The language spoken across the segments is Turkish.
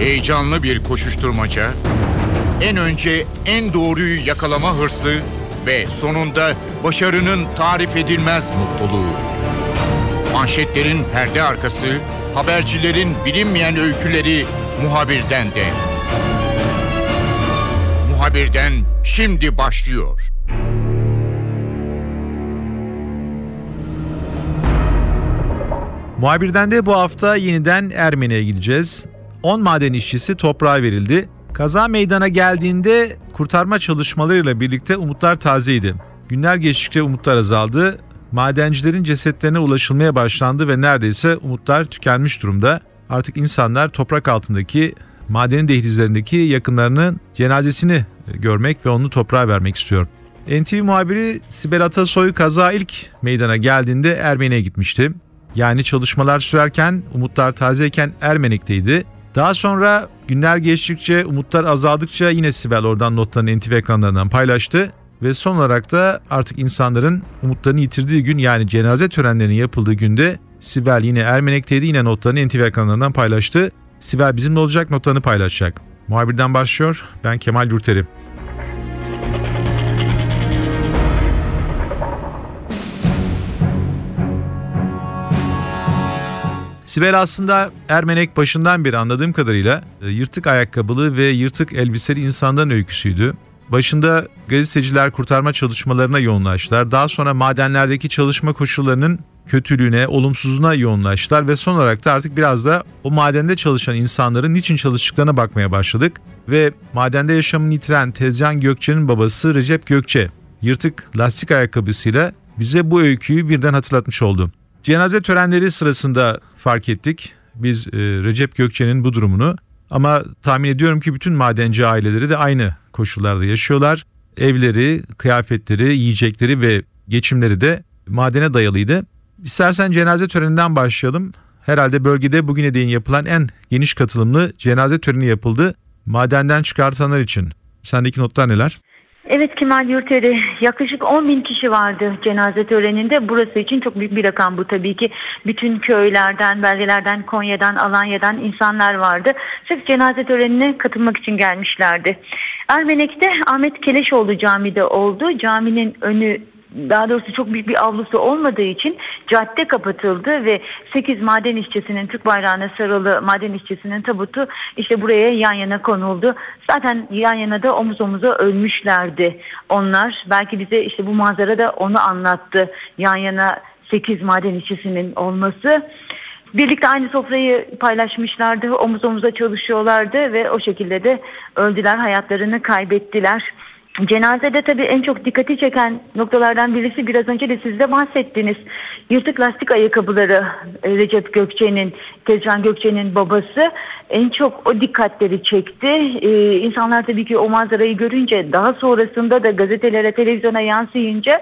Heyecanlı bir koşuşturmaca, en önce en doğruyu yakalama hırsı ve sonunda başarının tarif edilmez mutluluğu. Manşetlerin perde arkası, habercilerin bilinmeyen öyküleri muhabirden de. Muhabirden şimdi başlıyor. Muhabirden de bu hafta yeniden Ermeni'ye gideceğiz. 10 maden işçisi toprağa verildi. Kaza meydana geldiğinde kurtarma çalışmalarıyla birlikte umutlar tazeydi. Günler geçtikçe umutlar azaldı. Madencilerin cesetlerine ulaşılmaya başlandı ve neredeyse umutlar tükenmiş durumda. Artık insanlar toprak altındaki madenin dehlizlerindeki yakınlarının cenazesini görmek ve onu toprağa vermek istiyor. NTV muhabiri Sibel Atasoy kaza ilk meydana geldiğinde Ermeni'ye gitmişti. Yani çalışmalar sürerken, umutlar tazeyken Ermenek'teydi. Daha sonra günler geçtikçe, umutlar azaldıkça yine Sibel oradan notlarını NTV ekranlarından paylaştı. Ve son olarak da artık insanların umutlarını yitirdiği gün yani cenaze törenlerinin yapıldığı günde Sibel yine Ermenek'teydi yine notlarını NTV ekranlarından paylaştı. Sibel bizimle olacak notlarını paylaşacak. Muhabirden başlıyor. Ben Kemal Yurteri. Sibel aslında Ermenek başından beri anladığım kadarıyla e, yırtık ayakkabılı ve yırtık elbiseli insanların öyküsüydü. Başında gazeteciler kurtarma çalışmalarına yoğunlaştılar. Daha sonra madenlerdeki çalışma koşullarının kötülüğüne, olumsuzluğuna yoğunlaştılar ve son olarak da artık biraz da o madende çalışan insanların niçin çalıştıklarına bakmaya başladık. Ve madende yaşamını yitiren Tezcan Gökçe'nin babası Recep Gökçe yırtık lastik ayakkabısıyla bize bu öyküyü birden hatırlatmış oldu. Cenaze törenleri sırasında fark ettik biz e, Recep Gökçe'nin bu durumunu ama tahmin ediyorum ki bütün madenci aileleri de aynı koşullarda yaşıyorlar. Evleri, kıyafetleri, yiyecekleri ve geçimleri de madene dayalıydı. İstersen cenaze töreninden başlayalım. Herhalde bölgede bugüne değin yapılan en geniş katılımlı cenaze töreni yapıldı. Madenden çıkartanlar için. Sendeki notlar neler? Evet Kemal Yurteri yaklaşık 10 bin kişi vardı cenaze töreninde. Burası için çok büyük bir rakam bu tabii ki. Bütün köylerden, belgelerden, Konya'dan, Alanya'dan insanlar vardı. Sırf cenaze törenine katılmak için gelmişlerdi. Ermenek'te Ahmet Keleşoğlu camide oldu. Caminin önü daha doğrusu çok büyük bir avlusu olmadığı için cadde kapatıldı ve 8 maden işçisinin Türk bayrağına sarılı maden işçisinin tabutu işte buraya yan yana konuldu. Zaten yan yana da omuz omuza ölmüşlerdi onlar. Belki bize işte bu manzara da onu anlattı. Yan yana 8 maden işçisinin olması. Birlikte aynı sofrayı paylaşmışlardı, omuz omuza çalışıyorlardı ve o şekilde de öldüler, hayatlarını kaybettiler. Cenazede tabii en çok dikkati çeken noktalardan birisi biraz önce de siz de bahsettiniz. Yırtık lastik ayakkabıları e, Recep Gökçe'nin, Tezcan Gökçe'nin babası en çok o dikkatleri çekti. Ee, insanlar tabii ki o manzarayı görünce daha sonrasında da gazetelere, televizyona yansıyınca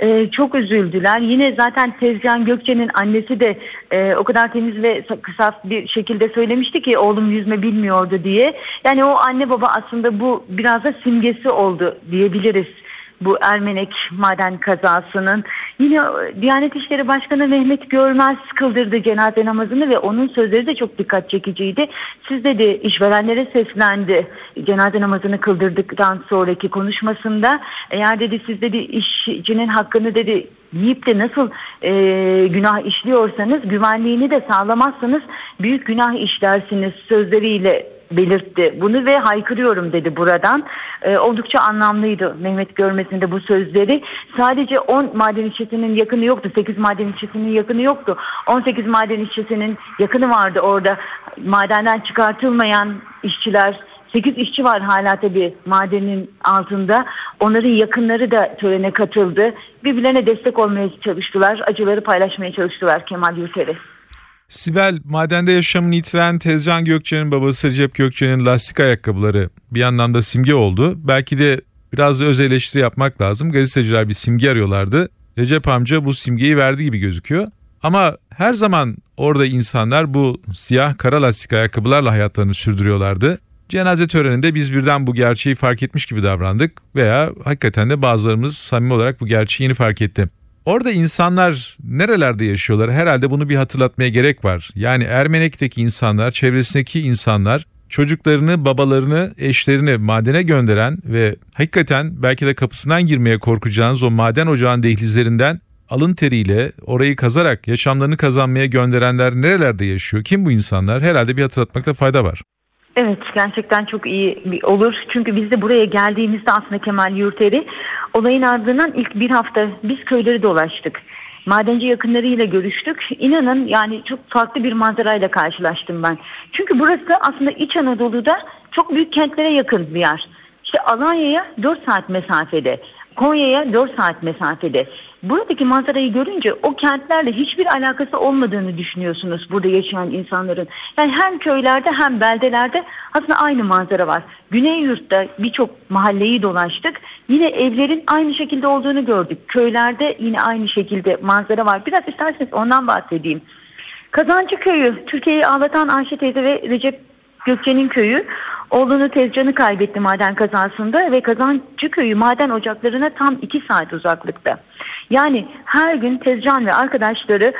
e, çok üzüldüler. Yine zaten Tezcan Gökçe'nin annesi de e, o kadar temiz ve kısa bir şekilde söylemişti ki oğlum yüzme bilmiyordu diye. Yani o anne baba aslında bu biraz da simgesi oldu diyebiliriz bu Ermenek maden kazasının. Yine Diyanet İşleri Başkanı Mehmet Görmez kıldırdı cenaze namazını ve onun sözleri de çok dikkat çekiciydi. Siz dedi işverenlere seslendi cenaze namazını kıldırdıktan sonraki konuşmasında. Eğer dedi siz dedi işçinin hakkını dedi yiyip de nasıl e, günah işliyorsanız güvenliğini de sağlamazsanız büyük günah işlersiniz sözleriyle belirtti bunu ve haykırıyorum dedi buradan. E, oldukça anlamlıydı Mehmet Görmez'in de bu sözleri. Sadece 10 maden işçisinin yakını yoktu. 8 maden işçisinin yakını yoktu. 18 maden işçisinin yakını vardı orada. Madenden çıkartılmayan işçiler 8 işçi var hala tabii madenin altında. Onların yakınları da törene katıldı. Birbirlerine destek olmaya çalıştılar. Acıları paylaşmaya çalıştılar Kemal Yurteri. Sibel, madende yaşamını yitiren Tezcan Gökçe'nin babası Recep Gökçe'nin lastik ayakkabıları bir anlamda simge oldu. Belki de biraz da öz eleştiri yapmak lazım. Gazeteciler bir simge arıyorlardı. Recep amca bu simgeyi verdi gibi gözüküyor. Ama her zaman orada insanlar bu siyah kara lastik ayakkabılarla hayatlarını sürdürüyorlardı. Cenaze töreninde biz birden bu gerçeği fark etmiş gibi davrandık veya hakikaten de bazılarımız samimi olarak bu gerçeği yeni fark etti. Orada insanlar nerelerde yaşıyorlar? Herhalde bunu bir hatırlatmaya gerek var. Yani Ermenek'teki insanlar, çevresindeki insanlar çocuklarını, babalarını, eşlerini madene gönderen ve hakikaten belki de kapısından girmeye korkacağınız o maden ocağın dehlizlerinden alın teriyle orayı kazarak yaşamlarını kazanmaya gönderenler nerelerde yaşıyor? Kim bu insanlar? Herhalde bir hatırlatmakta fayda var. Evet gerçekten çok iyi olur. Çünkü biz de buraya geldiğimizde aslında Kemal Yurteri olayın ardından ilk bir hafta biz köyleri dolaştık. Madenci yakınlarıyla görüştük. İnanın yani çok farklı bir manzarayla karşılaştım ben. Çünkü burası aslında İç Anadolu'da çok büyük kentlere yakın bir yer. İşte Alanya'ya 4 saat mesafede. Konya'ya 4 saat mesafede. Buradaki manzarayı görünce o kentlerle hiçbir alakası olmadığını düşünüyorsunuz burada yaşayan insanların. Yani hem köylerde hem beldelerde aslında aynı manzara var. Güney Yurt'ta birçok mahalleyi dolaştık. Yine evlerin aynı şekilde olduğunu gördük. Köylerde yine aynı şekilde manzara var. Biraz isterseniz ondan bahsedeyim. Kazancı Köyü, Türkiye'yi ağlatan Ayşe teyze ve Recep Gökçe'nin köyü. Oğlunu Tezcan'ı kaybetti maden kazasında ve Kazancı Köyü maden ocaklarına tam 2 saat uzaklıkta. Yani her gün Tezcan ve arkadaşları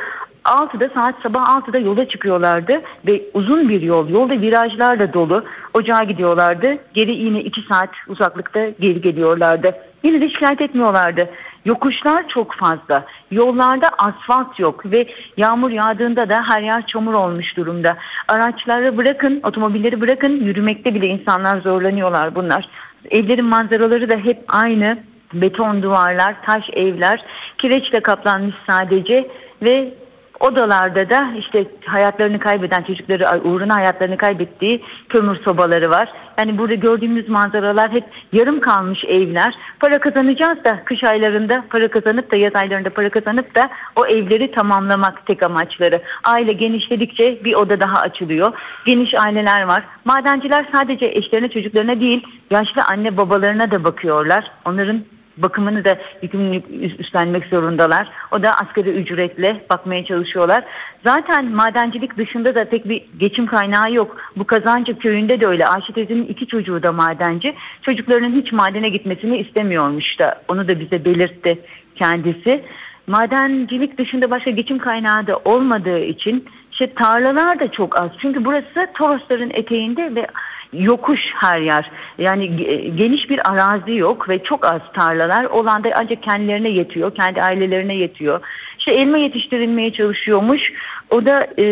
6'da saat sabah 6'da yola çıkıyorlardı ve uzun bir yol, yolda virajlar da dolu. Ocağa gidiyorlardı. Geri yine 2 saat uzaklıkta geri geliyorlardı. Yine de şikayet etmiyorlardı. Yokuşlar çok fazla. Yollarda asfalt yok ve yağmur yağdığında da her yer çamur olmuş durumda. Araçları bırakın, otomobilleri bırakın, yürümekte bile insanlar zorlanıyorlar bunlar. Evlerin manzaraları da hep aynı. Beton duvarlar, taş evler, kireçle kaplanmış sadece ve odalarda da işte hayatlarını kaybeden çocukları uğruna hayatlarını kaybettiği kömür sobaları var. Yani burada gördüğümüz manzaralar hep yarım kalmış evler. Para kazanacağız da kış aylarında para kazanıp da yaz aylarında para kazanıp da o evleri tamamlamak tek amaçları. Aile genişledikçe bir oda daha açılıyor. Geniş aileler var. Madenciler sadece eşlerine çocuklarına değil yaşlı anne babalarına da bakıyorlar. Onların bakımını da yükümlülük üstlenmek zorundalar. O da asgari ücretle bakmaya çalışıyorlar. Zaten madencilik dışında da pek bir geçim kaynağı yok. Bu Kazancı köyünde de öyle. Ayşe teyzenin iki çocuğu da madenci. Çocuklarının hiç madene gitmesini istemiyormuş da. Onu da bize belirtti kendisi. Madencilik dışında başka geçim kaynağı da olmadığı için işte tarlalar da çok az. Çünkü burası Torosların eteğinde ve yokuş her yer. Yani geniş bir arazi yok ve çok az tarlalar. Olan da ancak kendilerine yetiyor, kendi ailelerine yetiyor. İşte elma yetiştirilmeye çalışıyormuş. O da e,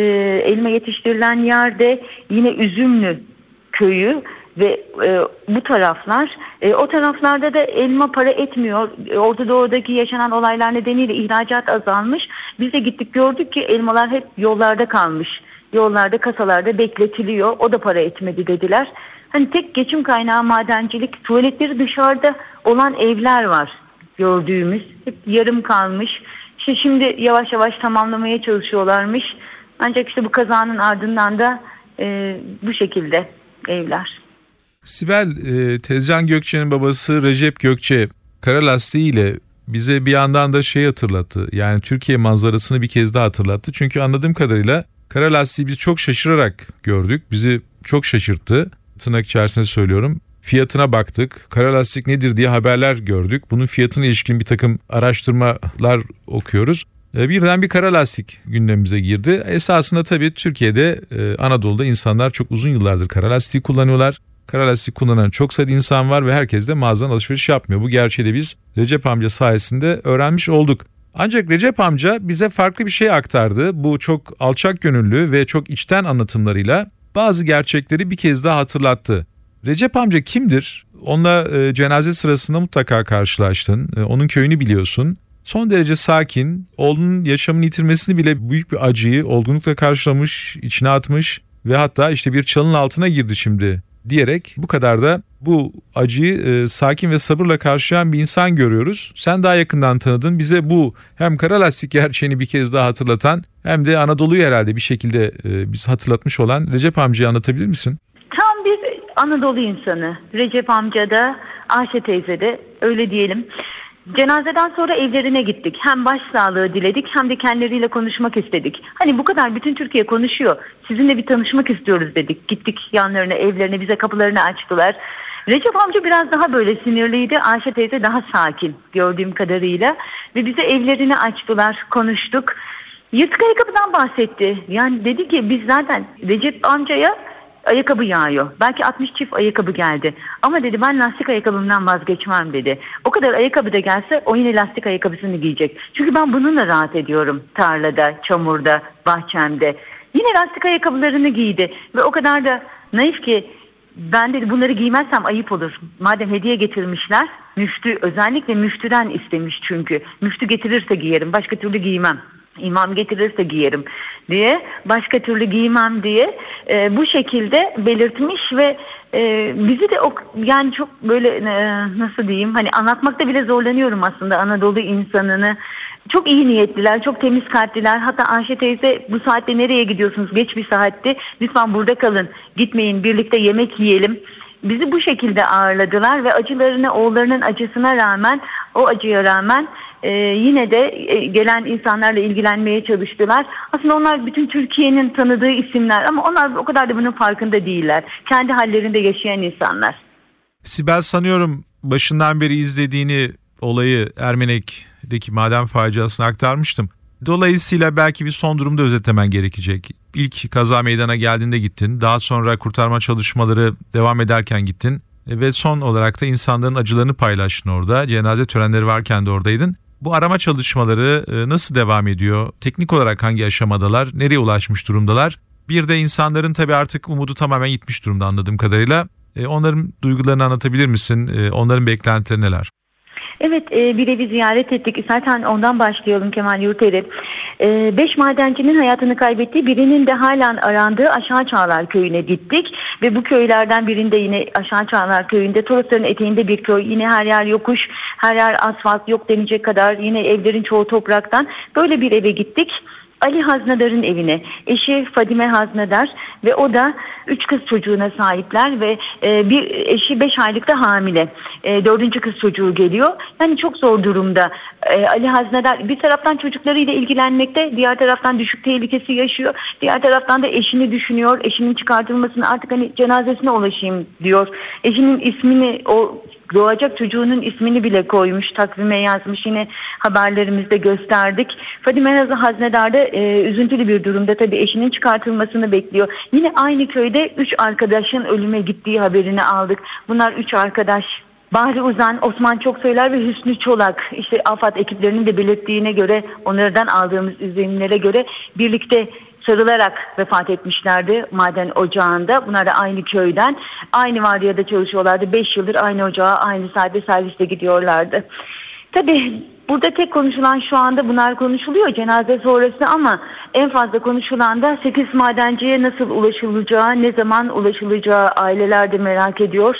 elma yetiştirilen yerde yine Üzümlü köyü ve e, bu taraflar e, o taraflarda da elma para etmiyor. Orta Doğu'daki yaşanan olaylar nedeniyle ihracat azalmış. Biz de gittik gördük ki elmalar hep yollarda kalmış. Yollarda kasalarda bekletiliyor. O da para etmedi dediler. Hani tek geçim kaynağı madencilik. Tuvaletleri dışarıda olan evler var gördüğümüz. Hep yarım kalmış. İşte şimdi yavaş yavaş tamamlamaya çalışıyorlarmış. Ancak işte bu kazanın ardından da e, bu şekilde evler. Sibel, e, Tezcan Gökçe'nin babası Recep Gökçe kara lastiğiyle bize bir yandan da şey hatırlattı. Yani Türkiye manzarasını bir kez daha hatırlattı. Çünkü anladığım kadarıyla kara lastiği biz çok şaşırarak gördük. Bizi çok şaşırttı. Tırnak içerisinde söylüyorum. Fiyatına baktık. Kara lastik nedir diye haberler gördük. Bunun fiyatına ilişkin bir takım araştırmalar okuyoruz. Birden bir kara lastik gündemimize girdi. Esasında tabii Türkiye'de Anadolu'da insanlar çok uzun yıllardır kara lastiği kullanıyorlar. Kara lastik kullanan çok sayıda insan var ve herkes de mağazadan alışveriş yapmıyor. Bu gerçeği de biz Recep amca sayesinde öğrenmiş olduk. Ancak Recep amca bize farklı bir şey aktardı. Bu çok alçak gönüllü ve çok içten anlatımlarıyla bazı gerçekleri bir kez daha hatırlattı. Recep amca kimdir? Onunla e, cenaze sırasında mutlaka karşılaştın. E, onun köyünü biliyorsun. Son derece sakin, oğlunun yaşamını yitirmesini bile büyük bir acıyı olgunlukla karşılamış, içine atmış ve hatta işte bir çalın altına girdi şimdi diyerek bu kadar da bu acıyı e, sakin ve sabırla karşılayan bir insan görüyoruz. Sen daha yakından tanıdın. Bize bu hem kara lastik gerçeğini bir kez daha hatırlatan hem de Anadolu'yu herhalde bir şekilde e, biz hatırlatmış olan Recep amcayı anlatabilir misin? Tam bir Anadolu insanı. Recep amca da Ayşe teyze de öyle diyelim. Cenazeden sonra evlerine gittik. Hem başsağlığı diledik hem de kendileriyle konuşmak istedik. Hani bu kadar bütün Türkiye konuşuyor. Sizinle bir tanışmak istiyoruz dedik. Gittik yanlarına, evlerine, bize kapılarını açtılar. Recep amca biraz daha böyle sinirliydi. Ayşe teyze daha sakin gördüğüm kadarıyla. Ve bize evlerini açtılar, konuştuk. Yırtık ayakkabıdan bahsetti. Yani dedi ki biz zaten Recep amcaya ayakkabı yağıyor. Belki 60 çift ayakkabı geldi. Ama dedi ben lastik ayakkabımdan vazgeçmem dedi. O kadar ayakkabı da gelse o yine lastik ayakkabısını giyecek. Çünkü ben bununla rahat ediyorum tarlada, çamurda, bahçemde. Yine lastik ayakkabılarını giydi ve o kadar da naif ki ben dedi bunları giymezsem ayıp olur. Madem hediye getirmişler müftü özellikle müftüden istemiş çünkü. Müftü getirirse giyerim başka türlü giymem. İmam getirirse giyerim diye başka türlü giymem diye e, bu şekilde belirtmiş ve e, bizi de o yani çok böyle e, nasıl diyeyim hani anlatmakta bile zorlanıyorum aslında Anadolu insanını çok iyi niyetliler, çok temiz kalpliler. Hatta Ayşe teyze bu saatte nereye gidiyorsunuz? Geç bir saatti. Lütfen burada kalın. Gitmeyin. Birlikte yemek yiyelim. Bizi bu şekilde ağırladılar ve acılarını, oğullarının acısına rağmen, o acıya rağmen e, yine de e, gelen insanlarla ilgilenmeye çalıştılar. Aslında onlar bütün Türkiye'nin tanıdığı isimler ama onlar o kadar da bunun farkında değiller. Kendi hallerinde yaşayan insanlar. Sibel sanıyorum başından beri izlediğini olayı Ermenek'teki maden faciasını aktarmıştım. Dolayısıyla belki bir son durumda özetlemen gerekecek. İlk kaza meydana geldiğinde gittin. Daha sonra kurtarma çalışmaları devam ederken gittin. Ve son olarak da insanların acılarını paylaştın orada. Cenaze törenleri varken de oradaydın. Bu arama çalışmaları e, nasıl devam ediyor? Teknik olarak hangi aşamadalar? Nereye ulaşmış durumdalar? Bir de insanların tabii artık umudu tamamen gitmiş durumda anladığım kadarıyla. E, onların duygularını anlatabilir misin? E, onların beklentileri neler? Evet e, bir evi ziyaret ettik. Zaten ondan başlayalım Kemal Yurteri. E, beş madencinin hayatını kaybettiği birinin de halen arandığı Aşağı Çağlar Köyü'ne gittik. Ve bu köylerden birinde yine Aşağı Çağlar Köyü'nde Torosların eteğinde bir köy. Yine her yer yokuş, her yer asfalt yok denecek kadar. Yine evlerin çoğu topraktan. Böyle bir eve gittik. Ali Haznedar'ın evine. Eşi Fadime Haznedar ve o da üç kız çocuğuna sahipler ve e, bir eşi beş aylıkta hamile. E, dördüncü kız çocuğu geliyor. Yani çok zor durumda. E, Ali Haznedar bir taraftan çocuklarıyla ilgilenmekte, diğer taraftan düşük tehlikesi yaşıyor. Diğer taraftan da eşini düşünüyor. Eşinin çıkartılmasını artık hani cenazesine ulaşayım diyor. Eşinin ismini o doğacak çocuğunun ismini bile koymuş, takvime yazmış. Yine haberlerimizde gösterdik. Fadime Haznedar da e, üzüntülü bir durumda tabii eşinin çıkartılmasını bekliyor. Yine aynı köyde üç arkadaşın ölüme gittiği haberini aldık. Bunlar üç arkadaş Bahri Uzan, Osman Çoksoylar ve Hüsnü Çolak işte AFAD ekiplerinin de belirttiğine göre onlardan aldığımız izlenimlere göre birlikte sarılarak vefat etmişlerdi maden ocağında. Bunlar da aynı köyden. Aynı vardiyada çalışıyorlardı. 5 yıldır aynı ocağa aynı saatte serviste gidiyorlardı. Tabii burada tek konuşulan şu anda bunlar konuşuluyor cenaze sonrası ama en fazla konuşulan da 8 madenciye nasıl ulaşılacağı, ne zaman ulaşılacağı aileler de merak ediyor.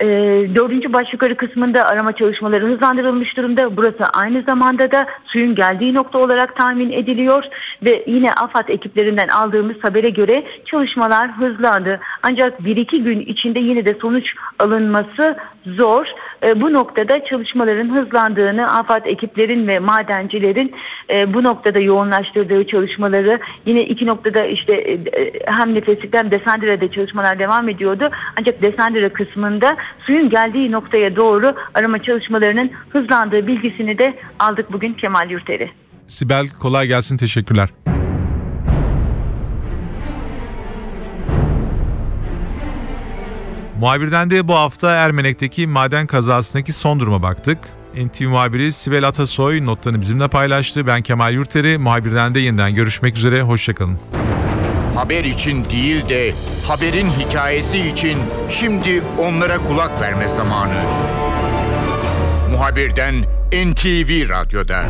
E, dördüncü baş yukarı kısmında arama çalışmaları hızlandırılmış durumda. Burası aynı zamanda da suyun geldiği nokta olarak tahmin ediliyor ve yine AFAD ekiplerinden aldığımız habere göre çalışmalar hızlandı. Ancak bir iki gün içinde yine de sonuç alınması zor. E, bu noktada çalışmaların hızlandığını AFAD ekiplerin ve madencilerin e, bu noktada yoğunlaştırdığı çalışmaları yine iki noktada işte e, hem Nefeslik'te hem Desendire'de çalışmalar devam ediyordu. Ancak Desendire kısmında suyun geldiği noktaya doğru arama çalışmalarının hızlandığı bilgisini de aldık bugün Kemal Yurteri. Sibel kolay gelsin teşekkürler. Muhabirden de bu hafta Ermenek'teki maden kazasındaki son duruma baktık. NTV muhabiri Sibel Atasoy notlarını bizimle paylaştı. Ben Kemal Yurteri, muhabirden de yeniden görüşmek üzere, hoşçakalın. Haber için değil de haberin hikayesi için şimdi onlara kulak verme zamanı. Muhabirden NTV Radyo'da.